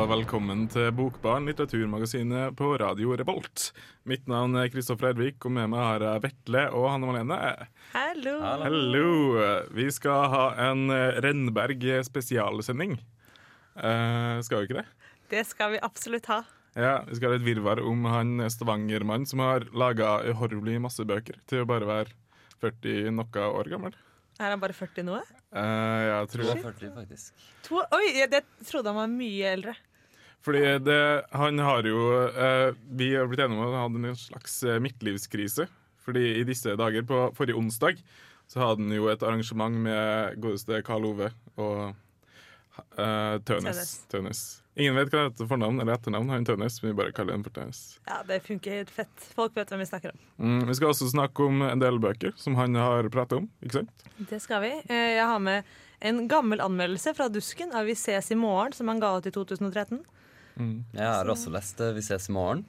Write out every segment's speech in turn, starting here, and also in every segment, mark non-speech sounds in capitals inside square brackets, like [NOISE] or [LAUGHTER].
Og velkommen til Bokbarn, litteraturmagasinet på Radio Revolt. Mitt navn er Kristoffer Ervik, og med meg har jeg Vetle og Hanne Malene. Hallo. Hallo! Vi skal ha en eh, Rennberg spesialsending. Uh, skal vi ikke det? Det skal vi absolutt ha. Ja, Vi skal ha et virvar om han stavangermannen som har laga uhorvelig masse bøker til å bare være 40 noe år gammel. Er han bare 40 nå? Uh, jeg tror det. 40, faktisk. To, oi, jeg jeg trodde han var mye eldre. Fordi det, han har jo eh, Vi har blitt enige om at han hadde en slags eh, midtlivskrise. Fordi i disse dager, på forrige onsdag, så hadde han jo et arrangement med godeste Karl Ove og eh, Tønes. Tønes. Ingen vet hva det heter fornavn eller etternavn. Han Tønes, men vi bare kaller han for Tønes. Ja, Det funker helt fett. Folk vet hvem vi snakker om. Mm, vi skal også snakke om en del bøker som han har pratet om. ikke sant? Det skal vi. Eh, Jeg har med en gammel anmeldelse fra Dusken av Vi ses i morgen, som han ga ut i 2013. Jeg har også lest eh, Vi ses i morgen,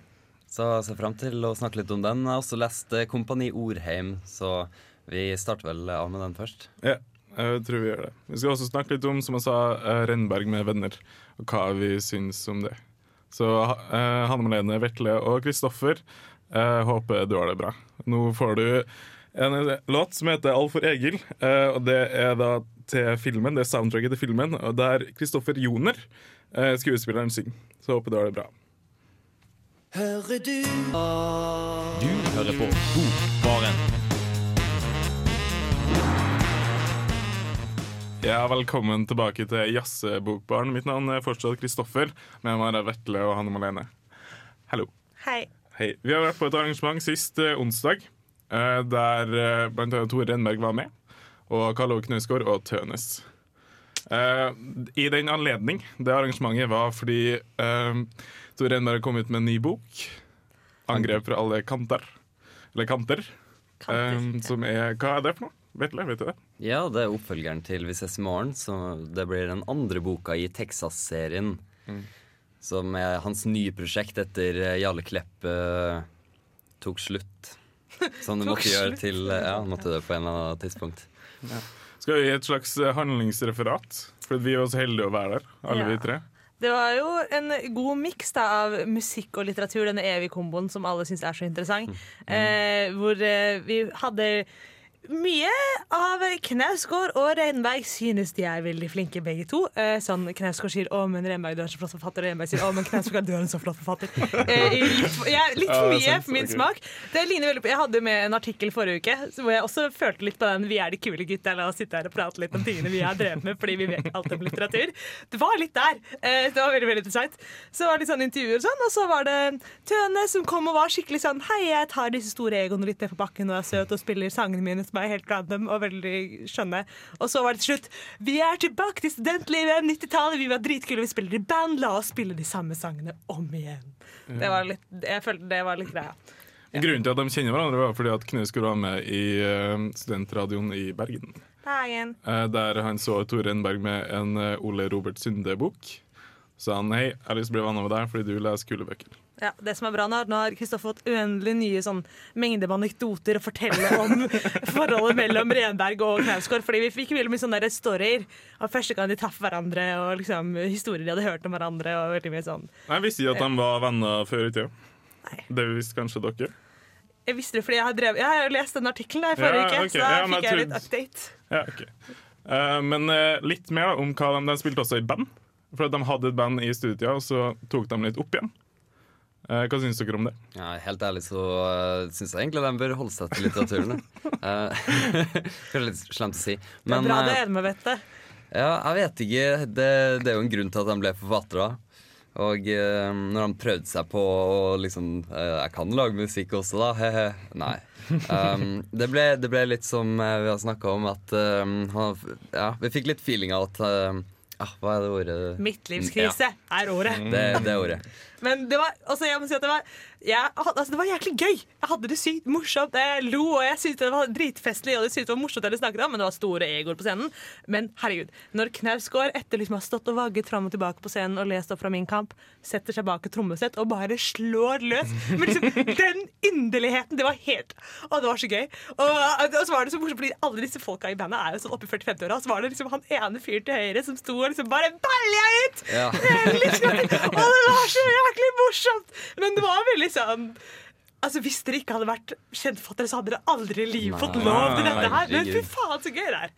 så jeg ser frem til å snakke litt om den. Jeg har også lest eh, Kompani Orheim, så vi starter vel av med den først. Ja, jeg tror vi gjør det. Vi skal også snakke litt om som jeg sa, eh, Rennberg med venner, og hva vi syns om det. Så Hanne Malene, Vetle og Kristoffer, håper du har det bra. Nå får du en låt som heter 'All for Egil', og det er da til filmen, det er soundtracket til filmen, der Kristoffer Joner, eh, skuespilleren, synger. Så håper du har det bra. Du hører på Bokbaren. Ja, Velkommen tilbake til Jazzebokbaren. Mitt navn er fortsatt Kristoffer, med meg er Vetle og Hanne Malene. Hallo. Hei. Hei. Vi har vært på et arrangement sist eh, onsdag, eh, der bl.a. Tore Renberg var med. Og Karl Ove Knausgård og Tønes. Uh, I den anledning, det arrangementet var fordi uh, Tor Renberg kom ut med en ny bok. 'Angrep fra alle kanter'. Eller kanter. Kanter, eh, ja. som er Hva er det for noe? Vetle, vet du det? Ja, det er oppfølgeren til Vi ses i morgen, så det blir den andre boka i Texas-serien. Som er hans nye prosjekt etter eh, Jarle Klepp eh, tok slutt. [LAUGHS] Som det måtte gjøre til eh, Ja, måtte det på en eller annen tidspunkt. Skal vi gi et slags eh, handlingsreferat? For vi er også heldige å være der, alle Ja. vi tre. Det var jo en god miks av musikk og litteratur, denne evige komboen som alle syns er så interessant. Eh, hvor eh, vi hadde mye av Knausgård og Reinberg synes de er veldig flinke, begge to. Eh, sånn Knausgård sier 'Å, men Reinberg, du er så flott forfatter', og Reinberg sier 'Å, men Knausgård, du er en så flott forfatter'. Eh, litt, ja, litt for mye for min okay. smak. Det ligner veldig på Jeg hadde med en artikkel forrige uke hvor jeg også følte litt på den 'Vi er de kule gutta', la oss sitte her og prate litt om tingene vi har drevet med fordi vi vet alt om litteratur. Det var litt der. Eh, det var veldig veldig interessant. Så var det litt sånn intervjuer og sånn, og så var det Tøne som kom og var skikkelig sånn 'Hei, jeg tar disse store egoene litt ned på bakken og er søt og spiller sangene mine som er helt random og veldig skjønne'. Og så var det til slutt 'Vi er tilbake til studentlivet, 90-tallet, vi var dritkule, vi spiller i band, la oss spille de samme sangene om igjen'. Det var litt, jeg følte det var litt greia. Grunnen til at de kjenner hverandre, var fordi at Knausgård var med i eh, studentradioen i Bergen. Bergen. eh, der han så Tore Enberg med en eh, Ole Robert Sunde-bok. Så han hei, jeg har lyst til å bli venner med deg fordi du leser kule bøker. Ja, det som er bra Nå har Kristoffer fått uendelig nye sånn, mengder med anekdoter å fortelle om [LAUGHS] forholdet mellom Renberg og Knausgård. Fordi vi fikk veldig mye sånne storyer av første gang de traff hverandre, og liksom, historier de hadde hørt om hverandre. Og veldig mye sånn Jeg visste ikke at de var venner før i tida. Det visste kanskje dere. Jeg visste det fordi jeg har, drevet, jeg har lest den artikkelen i forrige Ja, uke, så da Ja, fikk jeg jeg litt update. Ja, ok. uh, men uh, litt mer om hva de, de spilte også i band. For at de hadde et band i studietida, og så tok de litt opp igjen. Eh, hva syns dere om det? Ja, helt ærlig så uh, syns jeg egentlig de bør holde seg til litteraturen. [LAUGHS] [LAUGHS] Det er litt slemt å si. Det er bra det er med, vet du. Ja, jeg vet ikke. Det, det er jo en grunn til at de ble forfattere. Og uh, når de prøvde seg på å liksom uh, Jeg kan lage musikk også, da. He-he. Nei. Um, det, ble, det ble litt som vi har snakka om, at um, han, ja, vi fikk litt feeling av at, ah, Hva er det ordet? Midtlivskrise er ordet. Det, det er ordet. Men det var, altså jeg må si at det var, jeg, altså det var jæklig gøy. Jeg hadde det sykt morsomt. Jeg lo, og jeg syntes det var dritfestlig, og det syntes det var morsomt det de snakket om, men det var store egoer på scenen. Men herregud, når Knausgård etter liksom å ha stått og vagget fram og tilbake på scenen og lest opp fra Min kamp, setter seg bak et trommesett og bare slår løs Men liksom, den inderligheten, det var helt Å, det var så gøy. Og, og så var det så morsomt, fordi alle disse folka i bandet er jo sånn oppe i 40-50-åra, så var det liksom han ene fyren til høyre som sto og liksom bare balja ut! Ja. Liksom, og det var så jæklig morsomt! Men det var veldig sånn Altså Hvis dere ikke hadde vært kjentfattere, så hadde dere aldri i livet fått lov til dette her. Men fy faen, så gøy det er!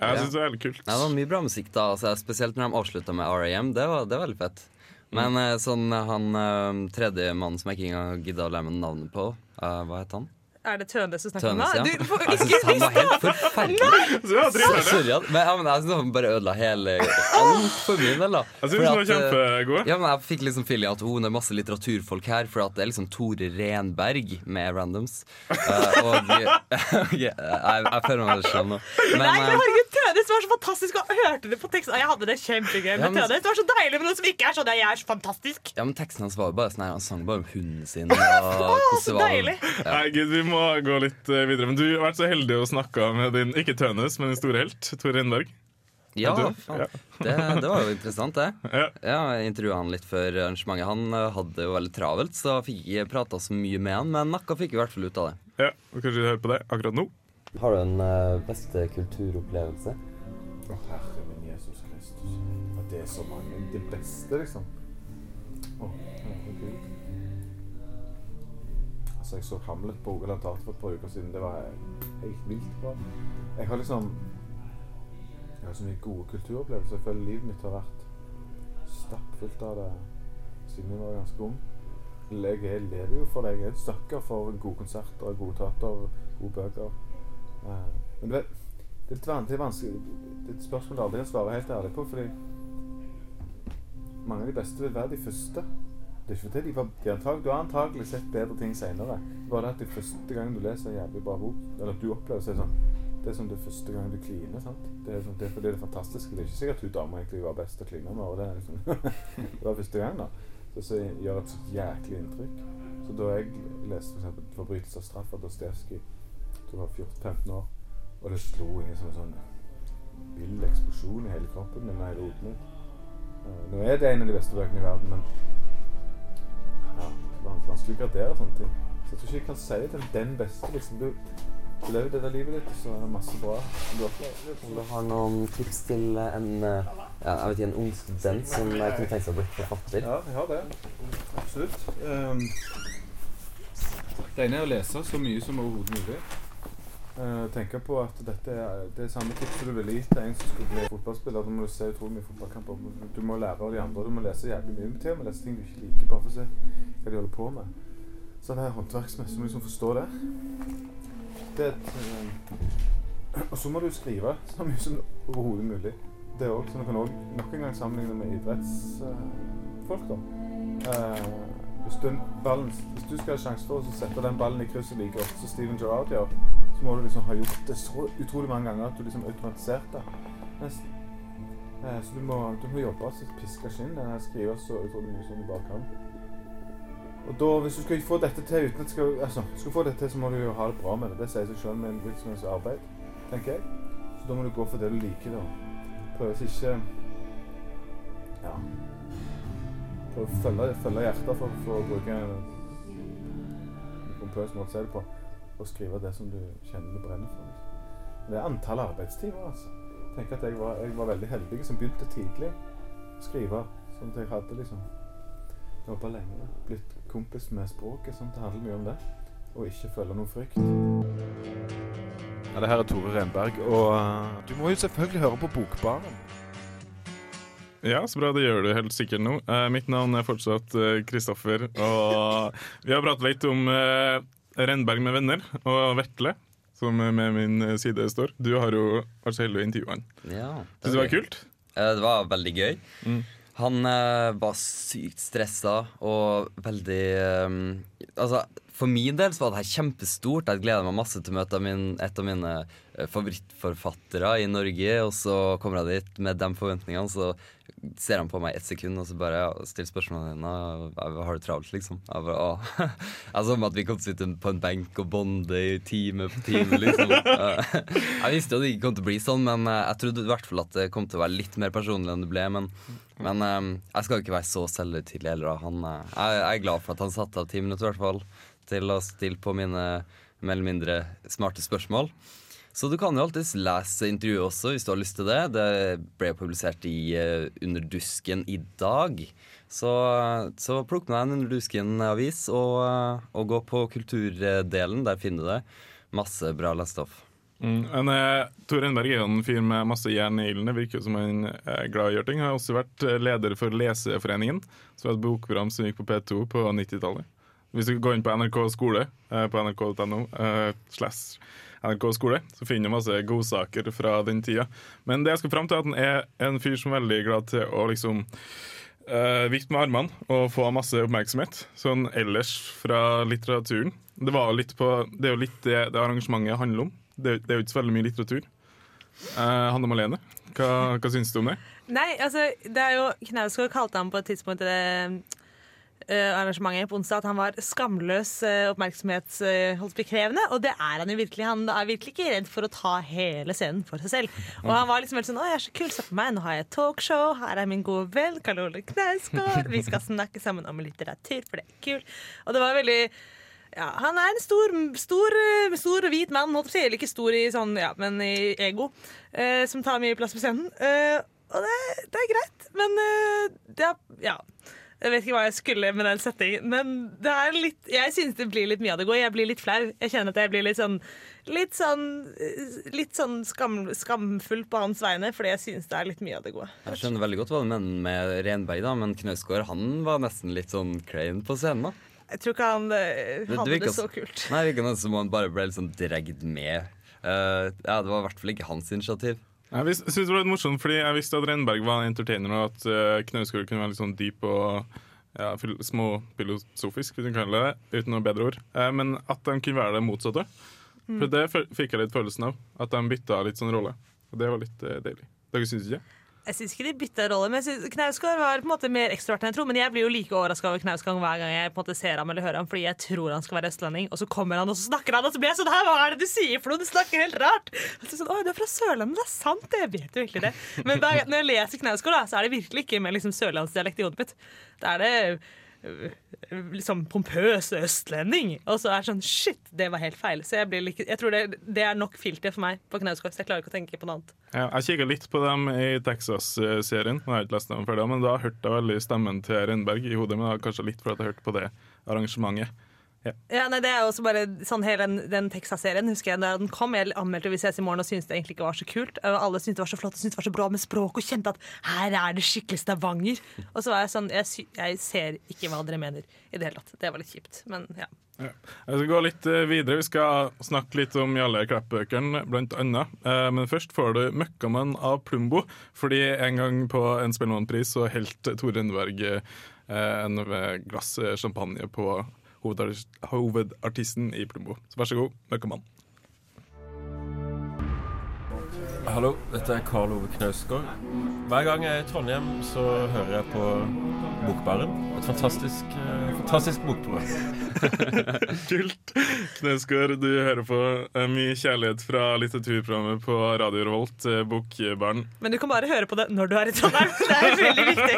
Jeg synes det er veldig kult. Ja, det var mye bra musikk da, altså, spesielt når de avslutta med R.A.M. Det var, det var veldig fett. Men eh, sånn han uh, tredje mannen som jeg ikke engang gidda å lære meg navnet på, uh, hva het han? Er det Tønes du snakker om? Da? ja. Du for, Jeg syns han var helt forferdelig. Sorry, men, ja, men jeg synes han bare ødela hele altfor mye. da Jeg synes han var eh, kjempegod. Ja, men Jeg fikk liksom feeling at hun er masse litteraturfolk her, for at det er liksom Tore Renberg med randoms. Uh, og [LAUGHS] ok, jeg, jeg føler meg veldig slem nå. Men, Nei, men eh, herregud, Tønes var så fantastisk, og hørte det på teksten. Jeg hadde det kjempegøy med Ja, men- Tønes. Det var så deilig med noe som ikke er sånn. Jeg er så fantastisk. ja, men teksten hans var jo bare sånn her, han sang bare om hunden sin. [LAUGHS] Og så deilig. Ja. Nei, Gud, vi må gå litt eh, videre. Men du har vært så heldig å snakke med din ikke Tønes, men din store helt, Tor Renberg. Ja, ja. Det, det var jo interessant, det. [LAUGHS] Ja. Ja, Jeg intervjua han litt før arrangementet. Han eh, hadde jo veldig travelt, så fikk ikke prata så mye med han, men noe fikk vi i hvert fall ut av det. ja, og Kanskje vi hører på det akkurat nå? Har du en beste kulturopplevelse? Å, Herre min Jesus Kristus. At det er så mange. Det beste, liksom. Å, herregud. Altså, jeg så Hamlet på Rogaland Teater for et par uker siden. Det var helt vilt bra. Jeg har liksom Jeg har så mye gode kulturopplevelser. Jeg føler livet mitt har vært stappfullt av det siden jeg var ganske ung. Jeg er- lever jo for det. Jeg er et stakkar for gode konserter, gode teater, gode bøker. Eh, Men du vet, det er er vanskelig Det er et spørsmål jeg aldri kan svare helt ærlig på, fordi mange av de beste vil være de første. Det er ikke fordi de var, de antag, Du har antagelig sett bedre ting senere. Bare det at det første gang du leser en jævlig bra bok, eller at du opplever så sånn Det er som det første gang du kliner. sant? Det er, sånn, det er fordi det er fantastisk. Det er ikke sikkert hun dama egentlig var best å kline med. og Det liksom, [LAUGHS] det var første gang, da. Så, så gjør et så jæklig inntrykk. Så da jeg leste eksempel 'Forbrytelse og straff' av Dostojevskij, da var 14-15 år, og det slo inn som en sånn, vill eksplosjon i hele kroppen min og hele hodet mitt. Nå er det en av de beste bøkene i verden, men vanskelig å gradere sånne ting. Så jeg tror ikke jeg kan si til den beste. liksom, Du, du lever det der livet ditt, så er det masse bra du opplever. Om du har noen tips til en, eh, ja, jeg vet ikke, en ung student som kunne tenke seg å bli forfatter? Ja, jeg har det. Absolutt. Um, det ene er å lese så mye som overhodet mulig. Uh, tenke på at dette er det er samme tipset du ville gitt til en som skulle bli fotballspiller. Da må du se utrolig mye fotballkamper. Du må lære av de andre. Du må lese jævlig mye. Til og med lese ting du ikke liker, bare for å se hva de holder på med. Så det er håndverksmessig. Du må liksom forstå det. det et, um, og så må du skrive [LAUGHS] så mye som overhodet mulig. Det også, så Du kan òg nok en gang sammenligne med idrettsfolk. da. Uh, hvis, du, ballen, hvis du skal ha sjanse for å sette den ballen i krysset like ofte som Steven Gerrard gjør, så må du liksom ha gjort det så utrolig mange ganger at du liksom automatiserte. Nesten. Eh, så du må, du må jobbe så piske skinn. eh, Skrive så utrolig mye som du bare kan. Og da, hvis du skal få dette til uten at skal, altså, skal få dette til, så må du jo ha det bra med det. Det sier seg selv med en virksomhetsarbeid, tenker jeg. Så da må du gå for det du liker, da. Prøve å ikke Ja. Prøve å følge, følge hjertet for, for å bruke en pompøs måte å si det på. Og skrive det som du kjenner du brenner for. Liksom. Det er antall arbeidstimer, altså. Tenk at jeg var, jeg var veldig heldig som begynte tidlig å skrive. Sånn at jeg hadde liksom jobba lenge. Blitt kompis med språket. Sånn at det handler mye om det. Og ikke føle noen frykt. Ja, det her er Tore Renberg, og eh, du må jo selvfølgelig høre på Bokbaren. Ja, så bra. Det gjør du helt sikkert nå. Eh, mitt navn er fortsatt eh, Kristoffer, og [LAUGHS] vi har pratet litt om eh, Renberg med venner og Vetle, som med min eh, side står. Du har jo vært så heldig å intervjue han. Ja, Syns du det var kult? Det var veldig gøy. Mm. Han eh, var sykt stressa og veldig um, Altså, for min del så var det her kjempestort. Jeg gleder meg masse til å møte min, et av mine eh, favorittforfattere i Norge. Og så kommer jeg dit med de forventningene, så ser han på meg ett sekund og så bare ja, stiller spørsmålene dine. Har du travelt, liksom? Jeg bare, «Å». [LAUGHS] Jeg så at vi kom til å sitte på en benk og bonde i time på time, liksom. [LAUGHS] Eh, [LAUGHS] Jeg visste jo det ikke kom til å bli sånn, men eh, jeg trodde i hvert fall at det kom til å være litt mer personlig enn det ble. Men, men um, jeg skal jo ikke være så selvhøytidelig heller. Han, eh, jeg, jeg er glad for at han satte av ti minutter i hvert fall til å stille på mine mer eller mindre smarte spørsmål. Så du kan jo alltids lese intervjuet også, hvis du har lyst til det. Det ble publisert i eh, Under dusken i dag. Så, så plukk med deg en Under dusken-avis og, eh, og gå på kulturdelen. Der finner du det. Masse bra lesestoff. Mm. Men, eh, Tor Enberg er jo en fyr med masse jern i ilden. Virker som han er glad i å gjøre ting. Har også vært eh, leder for Leseforeningen, som var et bokprogram som gikk på P2 på 90-tallet. Hvis du går inn på NRK skole, eh, på nrk.no, eh, slash NRK skole, så finner du masse godsaker fra den tida. Men det jeg skal fram til, er at han er en fyr som er veldig glad til å liksom uh, vifte med armene og få masse oppmerksomhet. Sånn ellers fra litteraturen. Det, på, det er jo litt det, det arrangementet handler om. Det, det er jo ikke så veldig mye litteratur. Uh, Hanne Malene, hva, hva syns du om det? Nei, altså, det er jo Knausgård kalte han på et tidspunkt det eh, arrangementet på onsdag at han var skamløs uh, oppmerksomhetskrevende. og det er han jo virkelig. Han er virkelig ikke redd for å ta hele scenen for seg selv. Og han var liksom helt sånn 'Å, jeg er så kul, se på meg, nå har jeg talkshow, her er min gode venn Karl Ole Knausgård, vi skal snakke sammen om litteratur, for det er kult'. Og det var veldig ja, han er en stor, stor, eh, stor hvit mann, holdt på å si. Eller ikke stor i sånn, ja, men i ego, eh, som tar mye plass på scenen. Eh, og det, det er greit, men eh, det er Ja. Jeg vet ikke hva jeg skulle med den settingen, men det er litt, jeg synes det blir litt mye av det gode. Jeg blir litt flau. Jeg kjenner at jeg blir litt sånn Litt sånn, eh, litt sånn skam, skamfull på hans vegne, fordi jeg synes det er litt mye av det gode. Jeg skjønner veldig godt hva du mener med Renberg, da, men Knausgård han var nesten litt sånn klein på scenen. da. Jeg tror ikke han hadde Det- det det så kult. Nei, det virka som han bare ble litt sånn dregd med. Uh, ja, Det var i hvert fall ikke hans initiativ. Jeg synes det var litt morsomt, fordi jeg visste at Renberg var en entertainer, og at uh, Knausgård kunne være litt sånn dyp og ja, småfilosofisk, hvis du kan kalle det, uten noe bedre ord. Uh, men at de kunne være det motsatte. For det fikk jeg litt følelsen av. At de bytta litt sånn rolle. Og det var litt uh, deilig. Dere syns ikke? Jeg syns ikke de bytta rolle, men Knausgård var på en måte mer ekstrovert enn jeg tror. Men jeg blir jo like overraska over Knausgård hver gang jeg på en måte ser ham eller hører ham, fordi jeg tror han skal være østlending, og så kommer han og så snakker han, og så blir jeg sånn Her, hva er det du sier Flo? Du snakker helt rart. Og så sånn, Oi, du er fra Sørlandet, det er sant, det. Jeg vet jo virkelig det. Men da, når jeg leser Knausgård, da, så er det virkelig ikke med liksom sørlandsdialekt i hodet mitt. Da er det liksom pompøs østlending. Og så er det sånn Shit, det var helt feil. Så jeg, like, jeg tror det, det er nok filter for meg på Knausgård, jeg klarer ikke å tenke på noe annet. Ja, jeg kikka litt på dem i Texas-serien, jeg har ikke lest dem ferdig, men da hørte jeg veldig stemmen til Renberg i hodet. Men det var kanskje litt fordi jeg hørte på det arrangementet. Ja, nei, det er også bare sånn hele den, den Texas-serien husker jeg da den kom. Jeg anmeldte Vi ses i morgen og syntes det egentlig ikke var så kult. Alle syntes det var så flott og syntes det var så bra med språk og kjente at her er det skikkelig Stavanger. Og så var jeg sånn jeg, jeg ser ikke hva dere mener i det hele tatt. Det var litt kjipt. Men ja. Jeg skal gå litt eh, videre. Vi skal snakke litt om Jalle Klepp-bøkene, blant annet. Eh, Men først får du 'Møkkamann' av Plumbo. Fordi en gang på en Spellemannpris så helt Tore Renneberg eh, en glass champagne på hovedartisten i Plumbo. Så vær så god, 'Møkkamann'. Hallo, dette er Karl Ove Knausgård. Hver gang jeg er i Trondheim, så hører jeg på Bokbaren. Et fantastisk, eh, fantastisk bokprogram. [LAUGHS] Kult. Knausgård, du hører på eh, mye kjærlighet fra litteraturprogrammet på Radio Revolt, Bokbæren. Men du kan bare høre på det når du er i Trondheim. Det er veldig viktig.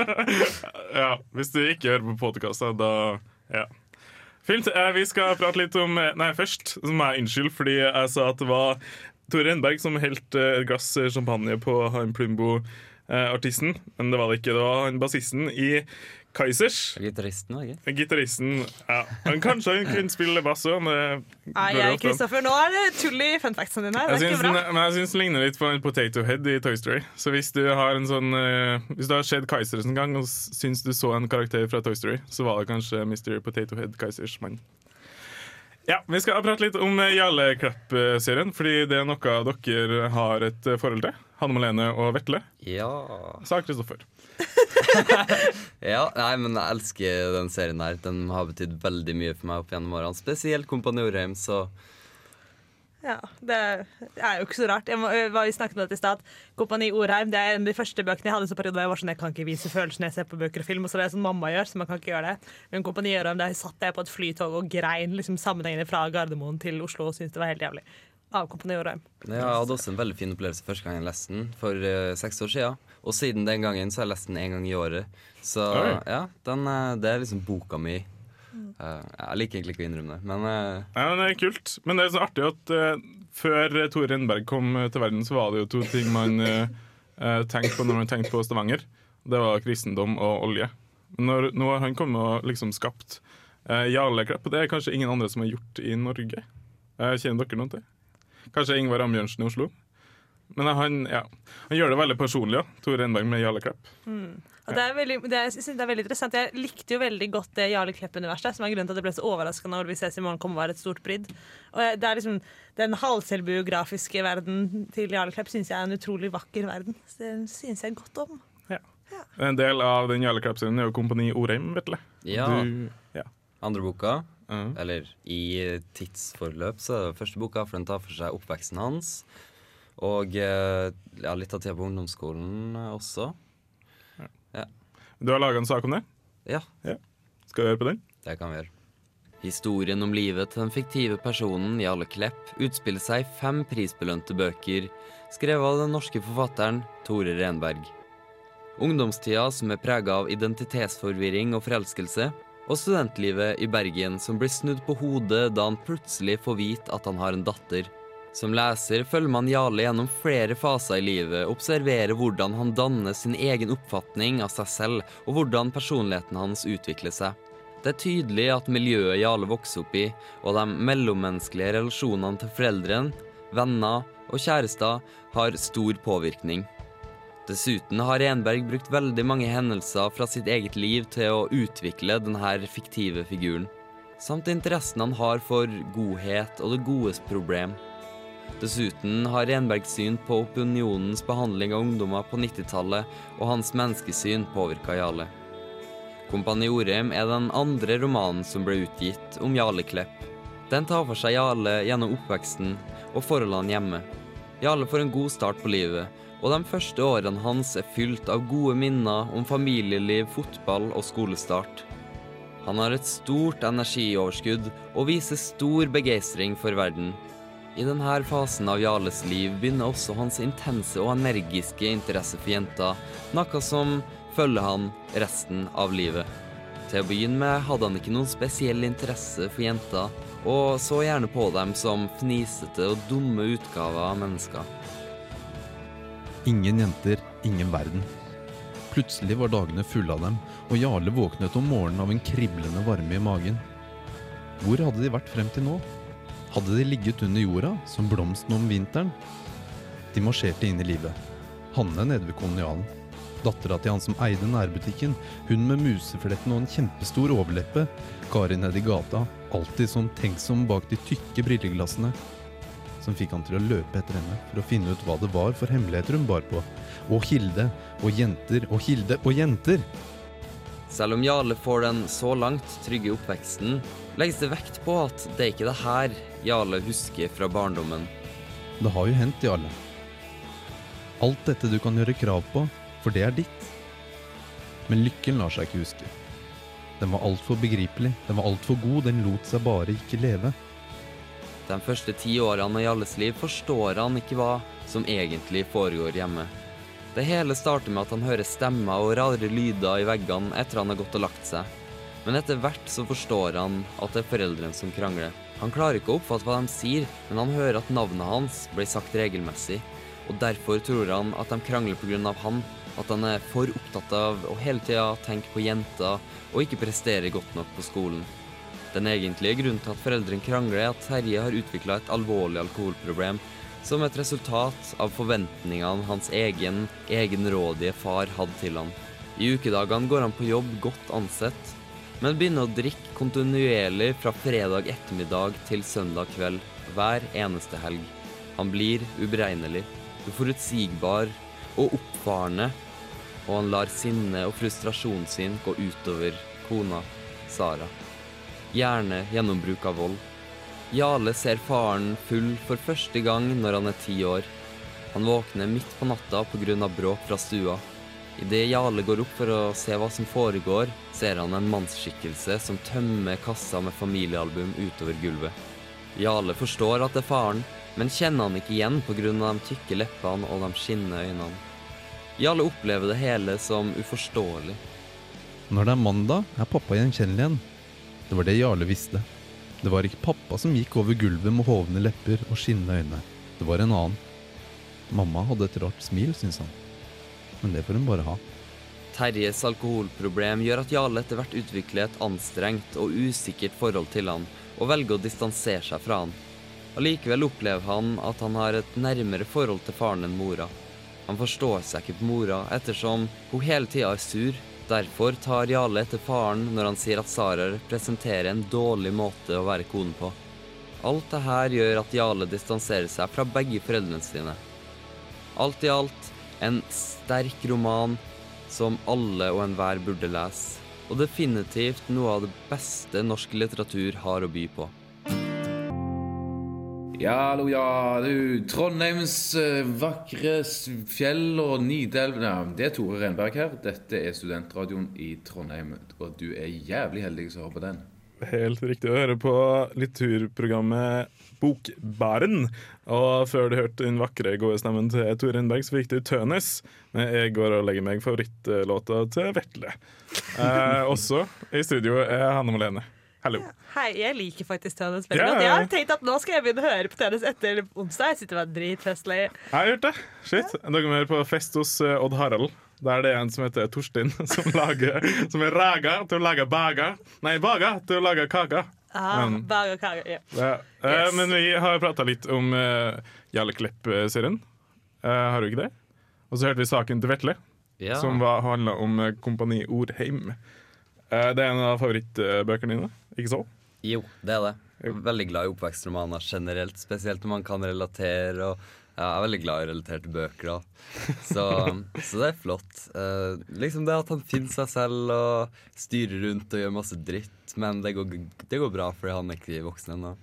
[LAUGHS] Ja, hvis du ikke hører på podkasta, da Ja. Fint. Eh, vi skal prate litt om eh, Nei, først så må jeg unnskylde, fordi jeg sa at det var Tore Renberg som helte eh, et glass champagne på han Plumbo-artisten. Men det var det ikke. Det var han bassisten i Kaizers. Gitaristen, ikke? Gitaristen ja. Men kanskje hun kunne spille bass òg. Nei, Kristoffer, nå er det tull i fun factsene dine. Det Jeg syns, men jeg syns den ligner litt på en Potato Head i Toy Story. Så hvis du har en sånn eh, Hvis du har sett Kaizers en gang og syns du så en karakter fra Toy Story, så var det kanskje Mr. Potato Head Kaizers mann. Ja, Vi skal prate litt om eh, Jarle Klepp-serien, fordi det er noe dere har et eh, forhold til. Hanne Malene og Vetle. Ja Sa Kristoffer. [LAUGHS] Ja, nei, men jeg elsker den serien her. Den har betydd veldig mye for meg opp gjennom årene. Spesielt Kompani Orheim, så Ja, det er jo ikke så rart. Jeg må, hva vi snakket om det i stad. Kompani Orheim det er en av de første bøkene jeg hadde en periode hvor jeg var sånn, jeg kan ikke vise følelser når jeg ser på bøker og film. Og så er det sånn mamma gjør, så man kan ikke gjøre det. Men Kompani Orheim, der satt jeg på et flytog og grein liksom sammenhengende fra Gardermoen til Oslo og syntes det var helt jævlig. Av Kompani Orheim. Ja, jeg hadde også en veldig fin opplevelse første gang jeg leste den, for uh, seks år siden. Og siden den gangen så har jeg lest den en gang i året. Så Oi. ja, den, eh, det er liksom boka mi. Uh, jeg liker egentlig ikke å innrømme det, men uh, Ja, men det er kult. Men det er så artig at før Tore Renberg kom til verden, så var det jo to ting man tenkte på når man tenkte på Stavanger. Det var kristendom og olje. Når, nå har han kommet og liksom skapt Jarle Klepp, og det er kanskje ingen andre som har gjort i Norge. Kjenner dere noen til? Kanskje Ingvar Ambjørnsen i Oslo? Men han, ja, han gjør det veldig personlig, ja. Tore Renberg med Jarle Klepp. Og det er veldig, det er, det er veldig interessant. Jeg likte jo veldig godt det Jarle Klepp-universet, som er grunnen til at det ble så overraskende når Vi ses i morgen kommer og være et stort brydd. Og det er liksom Den halvselvbiografiske verden til Jarle Klepp syns jeg er en utrolig vakker verden. Så det syns jeg godt om. En del av den Jarle Klepp-serien er jo Kompani Orheim, vet du. ja. Du, ja. Andre boka, Ja. eller i tidsforløp, så er det første boka, for den tar for seg oppveksten hans. Og eh, ja, litt av tida på ungdomsskolen også. Du har laga en sak om det? Ja, Skal vi høre på den? Det kan vi gjøre. Historien om livet til den fiktive personen Jarle Klepp utspiller seg i fem prisbelønte bøker, skrevet av den norske forfatteren Tore Renberg. Ungdomstida som er prega av identitetsforvirring og forelskelse, og studentlivet i Bergen som blir snudd på hodet da han plutselig får vite at han har en datter. Som leser følger man Jarle gjennom flere faser i livet, observerer hvordan han danner sin egen oppfatning av seg selv, og hvordan personligheten hans utvikler seg. Det er tydelig at miljøet Jarle vokser opp i, og de mellommenneskelige relasjonene til foreldrene, venner og kjærester har stor påvirkning. Dessuten har Renberg brukt veldig mange hendelser fra sitt eget liv til å utvikle denne fiktive figuren, samt interessen han har for godhet og det godes problem. Dessuten har Renbergs syn på opinionens behandling av ungdommer på 90-tallet og hans menneskesyn påvirka Jarle. Kompani Orheim er den andre romanen som ble utgitt om Jarle Klepp. Den tar for seg Jarle gjennom oppveksten og forholdene hjemme. Jarle får en god start på livet, og de første årene hans er fylt av gode minner om familieliv, fotball og skolestart. Han har et stort energioverskudd og viser stor begeistring for verden. I denne fasen av Jarles liv begynner også hans intense og energiske interesse for jenter, noe som følger han resten av livet. Til å begynne med hadde han ikke noen spesiell interesse for jenter, og så gjerne på dem som fnisete og dumme utgaver av mennesker. Ingen jenter, ingen verden. Plutselig var dagene fulle av dem, og Jarle våknet om morgenen av en kriblende varme i magen. Hvor hadde de vært frem til nå? Hadde de ligget under jorda, som blomsten om vinteren? De marsjerte inn i livet. Hanne nede ved kolonialen. Dattera til han som eide nærbutikken. Hun med musefletten og en kjempestor overleppe. Kari nede i gata, alltid sånn tenksom bak de tykke brilleglassene. Som fikk han til å løpe etter henne for å finne ut hva det var for hemmeligheter hun bar på. Og Hilde, og jenter, og Hilde, og jenter! Selv om Jarle får den så langt trygge oppveksten, legges det vekt på at det er ikke det her Jarle husker fra barndommen. Det har jo hendt, Jarle. Alt dette du kan gjøre krav på, for det er ditt. Men lykken lar seg ikke huske. Den var altfor begripelig, den var altfor god, den lot seg bare ikke leve. De første ti årene av alles liv forstår han ikke hva som egentlig foregår hjemme. Det hele starter med at han hører stemmer og rare lyder i veggene etter han har gått og lagt seg. Men etter hvert så forstår han at det er foreldrene som krangler. Han klarer ikke å oppfatte hva de sier, men han hører at navnet hans blir sagt regelmessig. Og derfor tror han at de krangler pga. han, at han er for opptatt av å hele tida tenke på jenter og ikke prestere godt nok på skolen. Den egentlige grunnen til at foreldrene krangler, er at Terje har utvikla et alvorlig alkoholproblem som et resultat av forventningene hans egen egenrådige far hadde til han. I ukedagene går han på jobb godt ansett, men begynner å drikke kontinuerlig fra fredag ettermiddag til søndag kveld hver eneste helg. Han blir uberegnelig, uforutsigbar og oppfarende. og han lar sinne og frustrasjonen sin gå utover kona, Sara. Gjerne gjennom bruk av vold. Jarle ser faren full for første gang når han er ti år. Han våkner midt på natta pga. bråk fra stua. Idet Jarle går opp for å se hva som foregår, ser han en mannsskikkelse som tømmer kassa med familiealbum utover gulvet. Jarle forstår at det er faren, men kjenner han ikke igjen pga. de tykke leppene og de skinnende øynene. Jarle opplever det hele som uforståelig. Når det er mandag, er pappa gjenkjennelig igjen. Det var det Jarle visste. Det var ikke pappa som gikk over gulvet med hovne lepper og skinnende øyne. Det var en annen. Mamma hadde et rart smil, syns han. Men det får hun bare ha. Terjes alkoholproblem gjør at Jarle etter hvert utvikler et anstrengt og usikkert forhold til han, og velger å distansere seg fra han. Allikevel opplever han at han har et nærmere forhold til faren enn mora. Han forstår seg ikke på mora, ettersom hun hele tida er sur. Derfor tar Jarle etter faren når han sier at Sara representerer en dårlig måte å være kone på. Alt det her gjør at Jarle distanserer seg fra begge foreldrene sine. Alt i alt en sterk roman som alle og enhver burde lese. Og definitivt noe av det beste norsk litteratur har å by på. Ja, hallo, ja. Du, Trondheims eh, vakre fjell og Nidelv ja, Det er Tore Renberg her. Dette er studentradioen i Trondheim. Og du er jævlig heldig som hører på den. Helt riktig å høre på litteraturprogrammet Bokbaren. Og før du hørte den vakre, gode stemmen til Tore Renberg, så fikk du Tønes med 'Jeg går og legger meg', favorittlåta til Vetle. Eh, også i studio er Hanne Malene. Hallo. Hei, jeg liker faktisk Tønes veldig godt. Jeg har tenkt at nå skal jeg begynne å høre på Tønes etter onsdag. Jeg sitter og er dritfestlig. Jeg har gjort det. Shit. Dere må høre på fest hos eh, Odd Harald. Der det er en som heter Torstein, [LAUGHS] som, lager, som er raga til å lage baga. Nei, baga til å lage kaka. Ah, Men- baga kaka. Ja. Ja. Eh, Yes. men vi har prata litt om uh, Jarle Klepp-serien. Eh, har du ikke det? Og så hørte vi saken til Vetle, Ja. som handla om Kompani Orheim. Eh, det er en av favorittbøkene dine, ikke så? Jo, det er det. Jeg er veldig glad i oppvekstromaner generelt, spesielt når man kan relatere. og ja, Jeg er veldig glad i relaterte bøker. da Så, [LAUGHS] så det er flott. Eh, liksom det at han finner seg selv og styrer rundt og gjør masse dritt. Men det går, det går bra fordi han er ikke voksen ennå.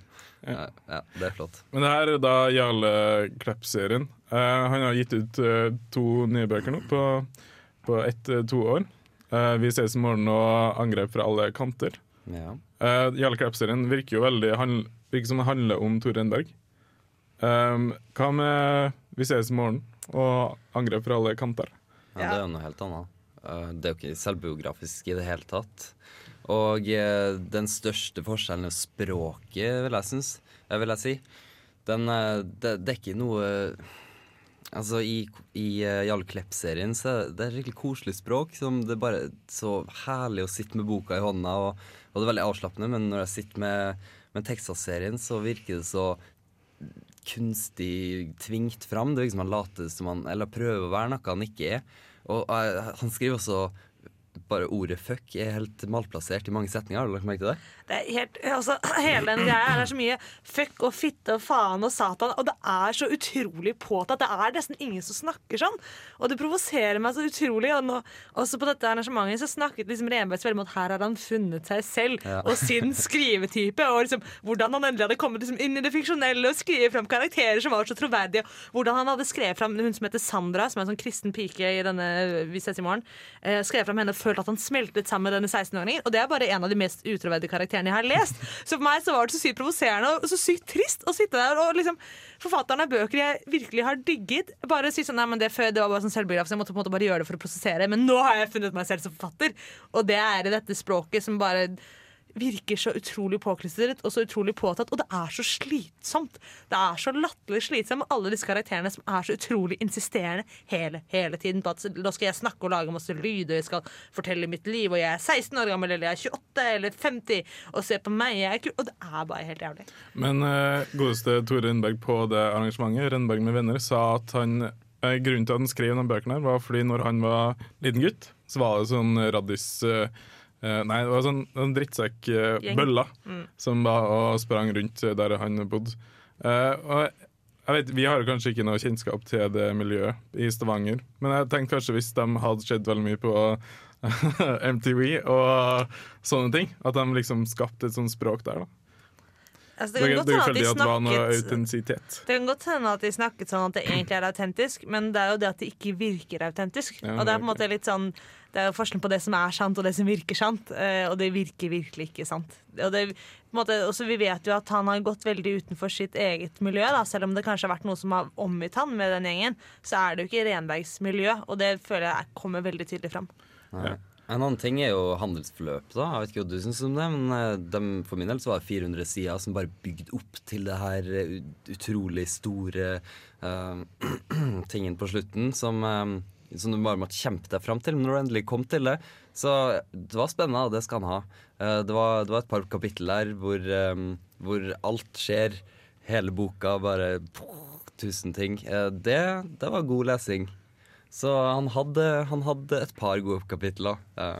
Ja, ja, det er flott. Men det her er da Jarle Klepp-serien. Eh, han har gitt ut eh, to nye bøker nå på, på ett-to år. Eh, vi ses i morgen og angrep fra alle kanter. Ja. Uh, Jarle Klepp-serien virker jo veldig virker som det handler om Tor Renberg. Um, hva med Vi ses i morgen og angrep fra alle kanter? Ja, det er jo noe helt annet. Uh, Det er jo ikke selvbiografisk i det hele tatt. Og uh, den største forskjellen er språket, vil jeg synes. Jeg vil jeg si. Den, eh, det, det er ikke noe Altså, i, i uh, Jarl Klepp-serien så er det et skikkelig koselig språk. Som det er bare så herlig å sitte med boka i hånda, og, og det er veldig avslappende. Men når jeg sitter med, med Texas-serien, så virker det så kunstig tvingt fram. Det er liksom han later som han Eller prøver å være noe han ikke er. Og uh, han skriver også bare ordet 'fuck' er helt malplassert i mange setninger. Har du lagt merke til det? Det er helt, altså, [CLEARS THROAT] hele den greia er så mye fuck og fitte og faen og satan, og det er så utrolig påtatt. Det er nesten ingen som snakker sånn. Og det provoserer meg så utrolig. Og nå, også på dette arrangementet så snakket liksom Renberg veldig om at her har han funnet seg selv Ja. og sin skrivetype, og liksom hvordan han endelig hadde kommet liksom inn i det fiksjonelle og skrevet fram karakterer som var så troverdige. Hvordan han hadde skrevet fram hun som heter Sandra, som er en sånn kristen pike i denne Vi ses i morgen. Eh, skrevet fram henne og følt at han smeltet sammen med denne 16-åringen. Og det er bare en av de mest utroverdige karakterene jeg har lest. Så for meg så var det så sykt provoserende og så sykt trist å sitte der og liksom Forfatteren av bøker jeg virkelig har digget, bare si sånn Nei, men det, før, det var bare sånn selvbiografisk, jeg måtte på en måte bare gjøre det for å prosessere. Men nå har jeg funnet meg selv som forfatter, og det er i dette språket som bare virker så utrolig påklistret og så utrolig påtatt, og det er så slitsomt. Det er så latterlig slitsomt med alle disse karakterene som er så utrolig insisterende hele, hele tiden på at nå skal jeg snakke og lage masse lyd, og jeg skal fortelle mitt liv, og jeg er 16 år gammel, eller jeg er 28 eller 50, og se på meg, jeg er kul, og det er bare helt jævlig. Men uh, godeste Tore Rennberg på det arrangementet, Rennberg med venner, sa at han uh, grunnen til at han skrev de bøkene, her var fordi når han var liten gutt, så var det sånn raddis eh, eh, Nei, det var sånn, en Gjeng. drittsekk-bøller Mm. som var og sprang rundt der han bodde. Uh, jeg vet, Vi har kanskje ikke noe kjennskap til det miljøet i Stavanger, men jeg tenkte kanskje hvis de hadde sett veldig mye på [LAUGHS] MTV og sånne ting, at de liksom skapte et sånt språk der. da Altså, Det, kan det, det de snakket. Det kan godt hende at de snakket sånn at det egentlig er autentisk, men det er jo det at det ikke virker autentisk. Ja, og det er på en måte litt sånn Det er jo forskjell på det som er sant og det som virker sant, eh, og det virker virkelig ikke sant. Og det, måte, vi vet jo at han har gått veldig utenfor sitt eget miljø, da, selv om det kanskje har vært noe som har omgitt han med den gjengen, så er det jo ikke Renbergs miljø, og det føler jeg kommer veldig tydelig fram. Nei. En annen ting er jo handelsforløp. da Jeg vet ikke hva du syns om det, men de, for min del så var det 400 sider som bare bygde opp til det her eh, utrolig store uh, [CLEARS THROAT] tingen på slutten som, uh, som du bare måtte kjempe deg fram til. Men når du endelig kom til det, så det var spennende, og det skal han ha. Uh, det, var, det var et par kapittel der hvor, eh, hvor alt skjer. Hele boka bare Tusen ting. Eh, det, det var god lesing. Så han hadde, han hadde et par gode kapitler. Eh,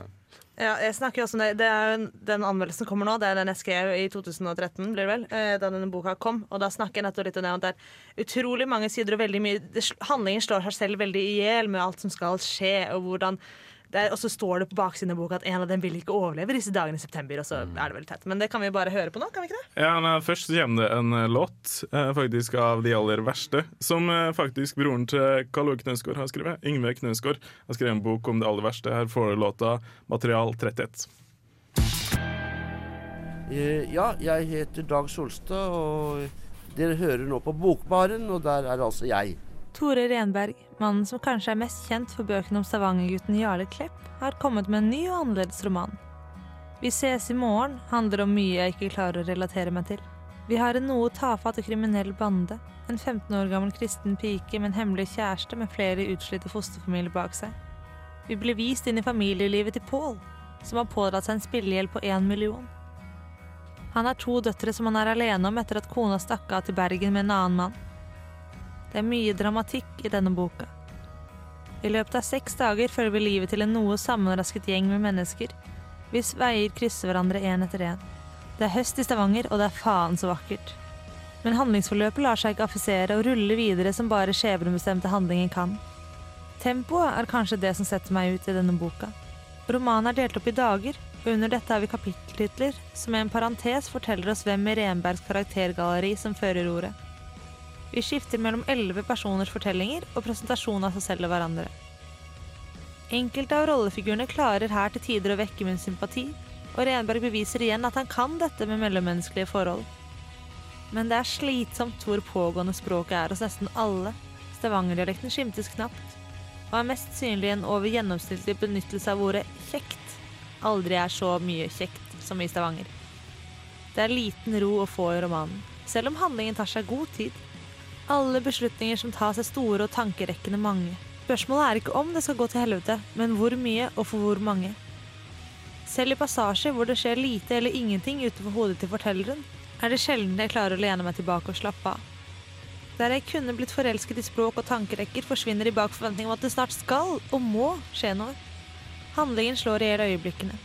Ja, jeg snakker også om det. det er jo den anmeldelsen kommer nå. Det er den jeg skrev i 2013, blir det vel, eh, da denne boka kom. Og da snakker jeg nettopp litt om det. at Det er utrolig mange sider og veldig mye Handlingen slår seg selv veldig i hjel med alt som skal skje, og hvordan det er, Og så står det på baksiden av boka at en av dem vil ikke overleve disse dagene i september, og så er det veldig teit. Men det kan vi bare høre på nå, kan vi ikke det? Ja, nei, Først så kommer det en eh, låt eh, faktisk av De aller verste, som eh, faktisk broren til Karl Ove Knausgård har skrevet. Yngve Knausgård har skrevet en bok om det aller verste. Her får du låta 'Material 31'. Eh, Ja, jeg heter Dag Solstad, og dere hører nå på Bokbaren, og der er altså jeg. Tore Renberg, mannen som kanskje er mest kjent for bøkene om stavangergutten Jarle Klepp, har kommet med en ny og annerledes roman. Vi ses i morgen handler om mye jeg ikke klarer å relatere meg til. Vi har en noe tafatt og kriminell bande. En 15 år gammel kristen pike med en hemmelig kjæreste med flere utslitte fosterfamilier bak seg. Vi blir vist inn i familielivet til Pål, som har pådratt seg en spillegjeld på én million. Han har to døtre som han er alene om etter at kona stakk av til Bergen med en annen mann. Det er mye dramatikk i denne boka. I løpet av seks dager følger vi livet til en noe sammenrasket gjeng med mennesker, hvis veier krysser hverandre én etter én. Det er høst i Stavanger, og det er faen så vakkert. Men handlingsforløpet lar seg ikke affisere og ruller videre som bare skjebnebestemte handlinger kan. Tempoet er kanskje det som setter meg ut i denne boka. Romanen er delt opp i dager, og under dette har vi kapitteltitler som i en parentes forteller oss hvem i Renbergs karaktergalleri som fører ordet. Vi skifter mellom elleve personers fortellinger og presentasjon av seg selv og hverandre. Enkelte av rollefigurene klarer her til tider å vekke min sympati, og Renberg beviser igjen at han kan dette med mellommenneskelige forhold. Men det er slitsomt hvor pågående språket er hos nesten alle. Stavangerdialekten skimtes knapt, og er mest synlig en over gjennomsnittlig benyttelse av ordet kjekt. Aldri er så mye kjekt som i Stavanger. Det er liten ro å få i romanen, selv om handlingen tar seg god tid. Alle beslutninger som tas er store og tankerekkende mange. Spørsmålet er ikke om det skal gå til helvete, men hvor mye og for hvor mange. Selv i passasjer hvor det skjer lite eller ingenting utenfor hodet til fortelleren, er det sjelden jeg klarer å lene meg tilbake og slappe av. Der jeg kunne blitt forelsket i språk og tankerekker, forsvinner de bak forventning om at det snart skal og må skje noe. Handlingen slår i hjel øyeblikkene.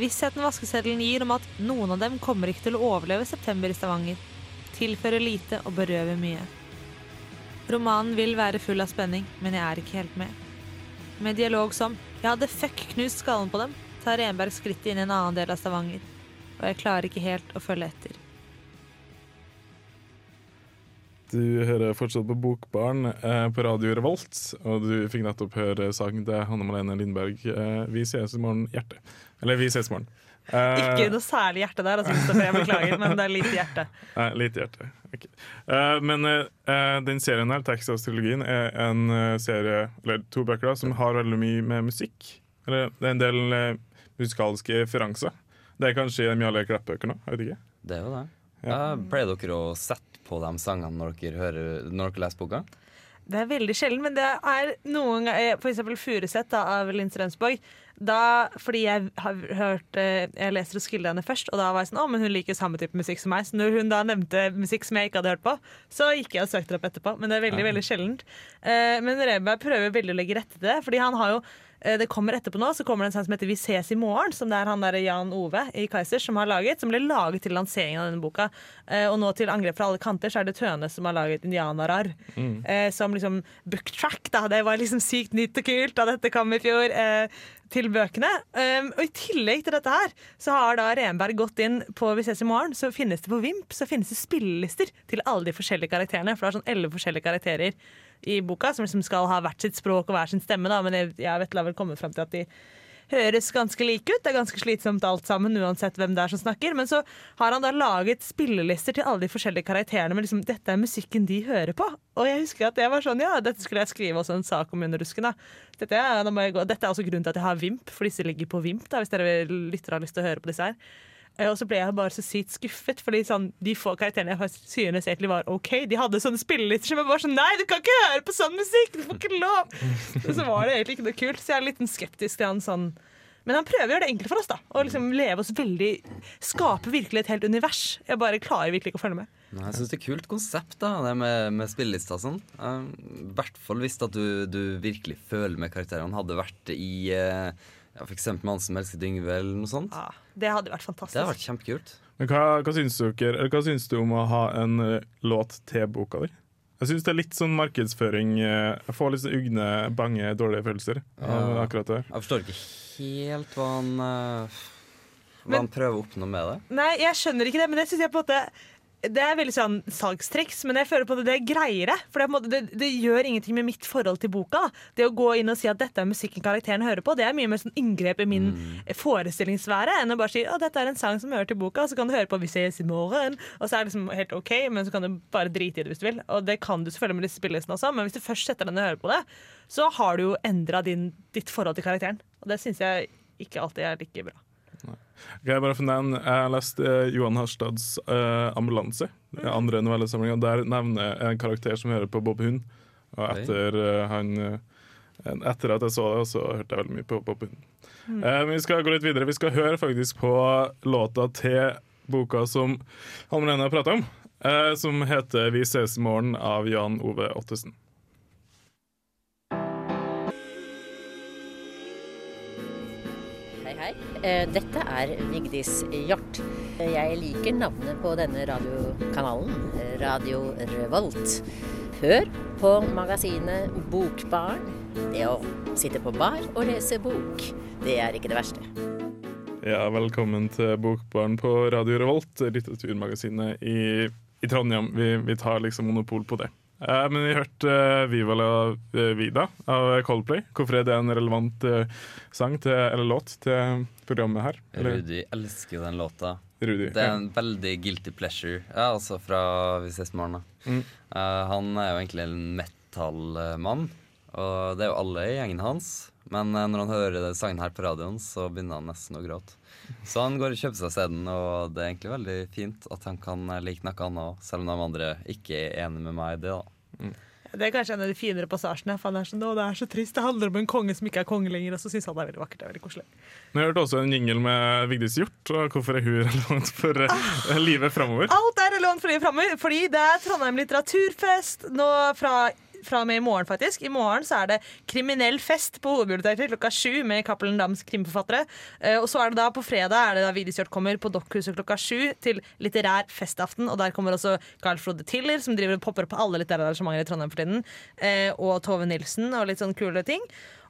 Vissheten vaskeseddelen gir om at noen av dem kommer ikke til å overleve september i Stavanger, tilfører lite og berøver mye. Romanen vil være full av spenning, men jeg er ikke helt med. Med dialog som 'Jeg hadde fuck knust skallen på dem', tar Renberg skrittet inn i en annen del av Stavanger. Og jeg klarer ikke helt å følge etter. Du hører fortsatt på Bokbarn eh, på Radio Revolt, og du fikk nettopp høre sangen til Hanne Malene Lindberg, eh, 'Vi ses i morgen, hjerte'. Eller 'Vi ses i morgen'. Eh, Ikke noe særlig hjerte der, altså, jeg beklager, men det er lite hjerte. Nei, lite hjerte. Ok. Uh, men uh, den serien her, Texas-trilogien, er en serie, eller to bøker da, som har veldig mye med musikk. Eller det er en del uh, musikalske referanser. Det er kanskje de Jarle Klepp-bøker nå, jeg vet ikke. Det er jo det. Ja. Eh, pleier dere å sette på de sangene når dere, hører, når dere leser boka? Det er veldig sjelden, men det er noen ganger For eksempel Furuset av Linn Strømsborg. Da, fordi jeg har hørt eh, Jeg leser og skiller henne først, og da var jeg sånn Å, men hun liker samme type musikk som meg. Så når hun da nevnte musikk som jeg ikke hadde hørt på, så gikk jeg og søkte det opp etterpå. Men det er veldig, veldig sjeldent. Eh, men Reberg prøver veldig å legge rette til det, fordi han har jo Eh, det kommer etterpå nå, så kommer det en sang som heter Vi ses i morgen, som det er han der Jan Ove i Kaiser som har laget. Som ble laget til lanseringen av denne boka. Eh, og nå til Angrep fra alle kanter så er det Tøne som har laget Indianarar. Mm. Eh, som liksom booktrack, da. Det var liksom sykt nytt og kult da dette kom i fjor. Eh, til bøkene. Um, og I tillegg til dette her, så har da Renberg gått inn på Vi ses i morgen. Så finnes det på Vimp så finnes det spillelister til alle de forskjellige karakterene. For det er sånn elleve forskjellige karakterer i boka som liksom skal ha hvert sitt språk og hver sin stemme. Da. Men jeg, jeg vet, la vel komme frem til at de høres ganske like ut. Det er ganske slitsomt alt sammen, uansett hvem det er som snakker. Men så har han da laget spillelister til alle de forskjellige karakterene med liksom, dette er musikken de hører på. Og jeg husker at jeg var sånn, ja, dette skulle jeg skrive også en sak om under rusken. Dette gå. dette er også grunnen til at jeg har Vimp, for disse ligger på Vimp, da, hvis dere lytter har lyst til å høre på disse her. Eh, Og så ble jeg bare så sykt skuffet, fordi sånn, de få karakterene jeg synes egentlig var OK, de hadde sånne spillelister som jeg bare sånn Nei, du kan ikke høre på sånn musikk! Du får ikke lov! Og Så var det egentlig ikke noe kult, så jeg er litt skeptisk til han sånn men han prøver å gjøre det enkelt for oss. da Å liksom leve oss veldig Skape virkelig et helt univers. Jeg bare klarer virkelig ikke å følge med. Nei, Jeg syns det er kult konsept, da, det med, med spillelister og sånn. I hvert fall hvis du, du virkelig føler med karakterene. Hadde vært i eh, ja, med Han som elsket Yngve, eller noe sånt. Ja, det hadde vært fantastisk. Det hadde vært kjempekult. Men hva, hva, syns dere, eller hva syns du om å ha en uh, låt til boka di? Jeg syns det er litt sånn markedsføring. eh, Jeg får litt sånn ugne, bange, dårlige følelser av Ja. akkurat det her. Jeg forstår ikke helt hva han eh, Hva Men- han prøver å oppnå med det. Nei, jeg skjønner ikke det, men det synes jeg på en måte det er veldig sånn salgstriks, men jeg føler på at det er greiere. For det, det, det gjør ingenting med mitt forhold til boka. Det å gå inn og si at dette er musikken karakteren hører på, det er mye mer sånn inngrep i min forestillingsvære enn å bare si at dette er en sang som hører til boka, så kan du høre på Vi ses i morgen, og så er det liksom helt OK, men så kan du bare drite i det hvis du vil. Og det kan du selvfølgelig med disse spillelistene også, men hvis du først setter deg ned og hører på det, så har du jo endra ditt forhold til karakteren. Og det syns jeg ikke alltid er like bra. Jeg bare for den, jeg har lest eh, Johan Harstads eh, 'Ambulanse', mm. andre novellesamlinga. Der nevner jeg en karakter som hører på Bob Hund. Og etter, eh, han, eh, etter at jeg så det, så hørte jeg veldig mye på Bob Hund. Mm. vi skal gå litt videre. Vi skal høre faktisk på låta til boka som Hanne Lene har prata om, eh, som heter 'Vi ses i morgen' av Jan Ove Ottesen. Dette er Vigdis Hjort. Jeg liker navnet på denne radiokanalen, Radio Revolt. Hør på magasinet Bokbarn. Det å sitte på bar og lese bok, det er ikke det verste. Ja, velkommen til Bokbarn på Radio Revolt, litteraturmagasinet i, i Trondheim. Vi, vi tar liksom monopol på det. Eh, men vi hørte uh, Viva la eh, vida av Coldplay. Hvorfor er det en relevant uh, sang til, eller låt til programmet her? Eller, Rudi elsker den låta. Rudi, Det er ja. en veldig guilty pleasure. Ja, altså fra Vi ses morgen. Mm. Han er jo egentlig en metal-mann, og det er jo alle i gjengen hans. Men når han hører den sangen her på radioen, så begynner han nesten å gråte. Så han går og kjøper seg CD-en, og det er egentlig veldig fint at han kan like noe annet òg, selv om de andre ikke er enig med meg i det. da. Det er kanskje en av de finere passasjene. For han er sånn, det er så trist. Det handler om en konge som ikke er konge lenger. Og så syns han det er veldig vakkert. Det er veldig koselig. Men jeg hørte også en jingle med Vigdis Hjort. Og hvorfor er hun relevant for ah, livet framover? Alt er relevant for livet framover, fordi det er Trondheim litteraturfest nå fra fra og med i morgen, faktisk. I morgen så er det kriminell fest på Hovedbiblioteket klokka sju med Cappelen Dams krimforfattere. Eh, og så er det da på fredag er det da Vigdis kommer på Dokkhuset klokka sju til litterær festaften. Og der kommer også Carl Frode Tiller, som driver og popper opp på alle litterære arrangementer i Trondheim for tiden. Eh, og Tove Nilsen og litt sånn kule ting.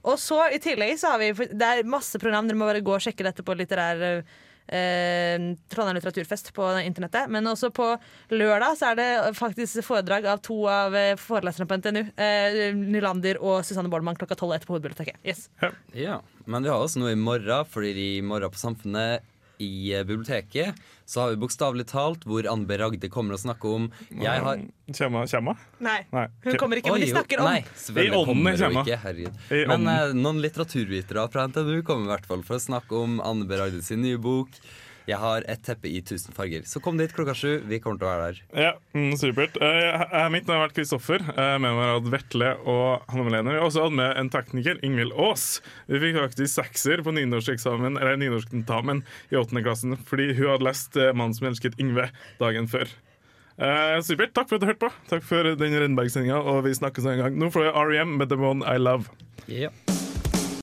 Og så i tillegg så har vi Det er masse program, dere må bare gå og sjekke dette på litterær eh, Trondheim litteraturfest på internettet. Men også på lørdag så er det faktisk foredrag av to av eh, foreleserne på NTNU. Eh, Nylander og Susanne Bollmann klokka tolv etter på Hovedbiblioteket. Yes. Ja, Men vi har også noe i morgen, fordi i morgen på Samfunnet i eh, biblioteket så har vi bokstavelig talt hvor Ann B. Ragde kommer og snakker om Jeg har Kjemma? kjemma? Nei, Nei. hun kommer ikke, men de snakker om Nei, selvfølgelig I ånden kommer hun ikke. Herregud. I Men eh, noen litteraturvitere fra NTNU kommer i hvert fall for å snakke om Anne B. Ragde sin nye bok. Jeg har et teppe i tusen farger. Så kom dit klokka sju. Vi kommer til å være der. Ja, mm, supert. Jeg- jeg- Mitt navn har vært Kristoffer. Uh, Med meg har hatt Vetle og Hanne Malene. Vi har også hatt med en tekniker, Ingvild Aas. Vi fikk faktisk sekser på nynorskeksamen Eller nynorsktentamen i åttende klassen fordi hun hadde lest eh, 'Mannen som elsket Yngve' dagen før. Uh, supert. Takk for at du hørte på. Takk for den Rennberg-sendinga, og vi snakkes en gang. Nå får du R.E.M. med 'The One I Love'. Ja.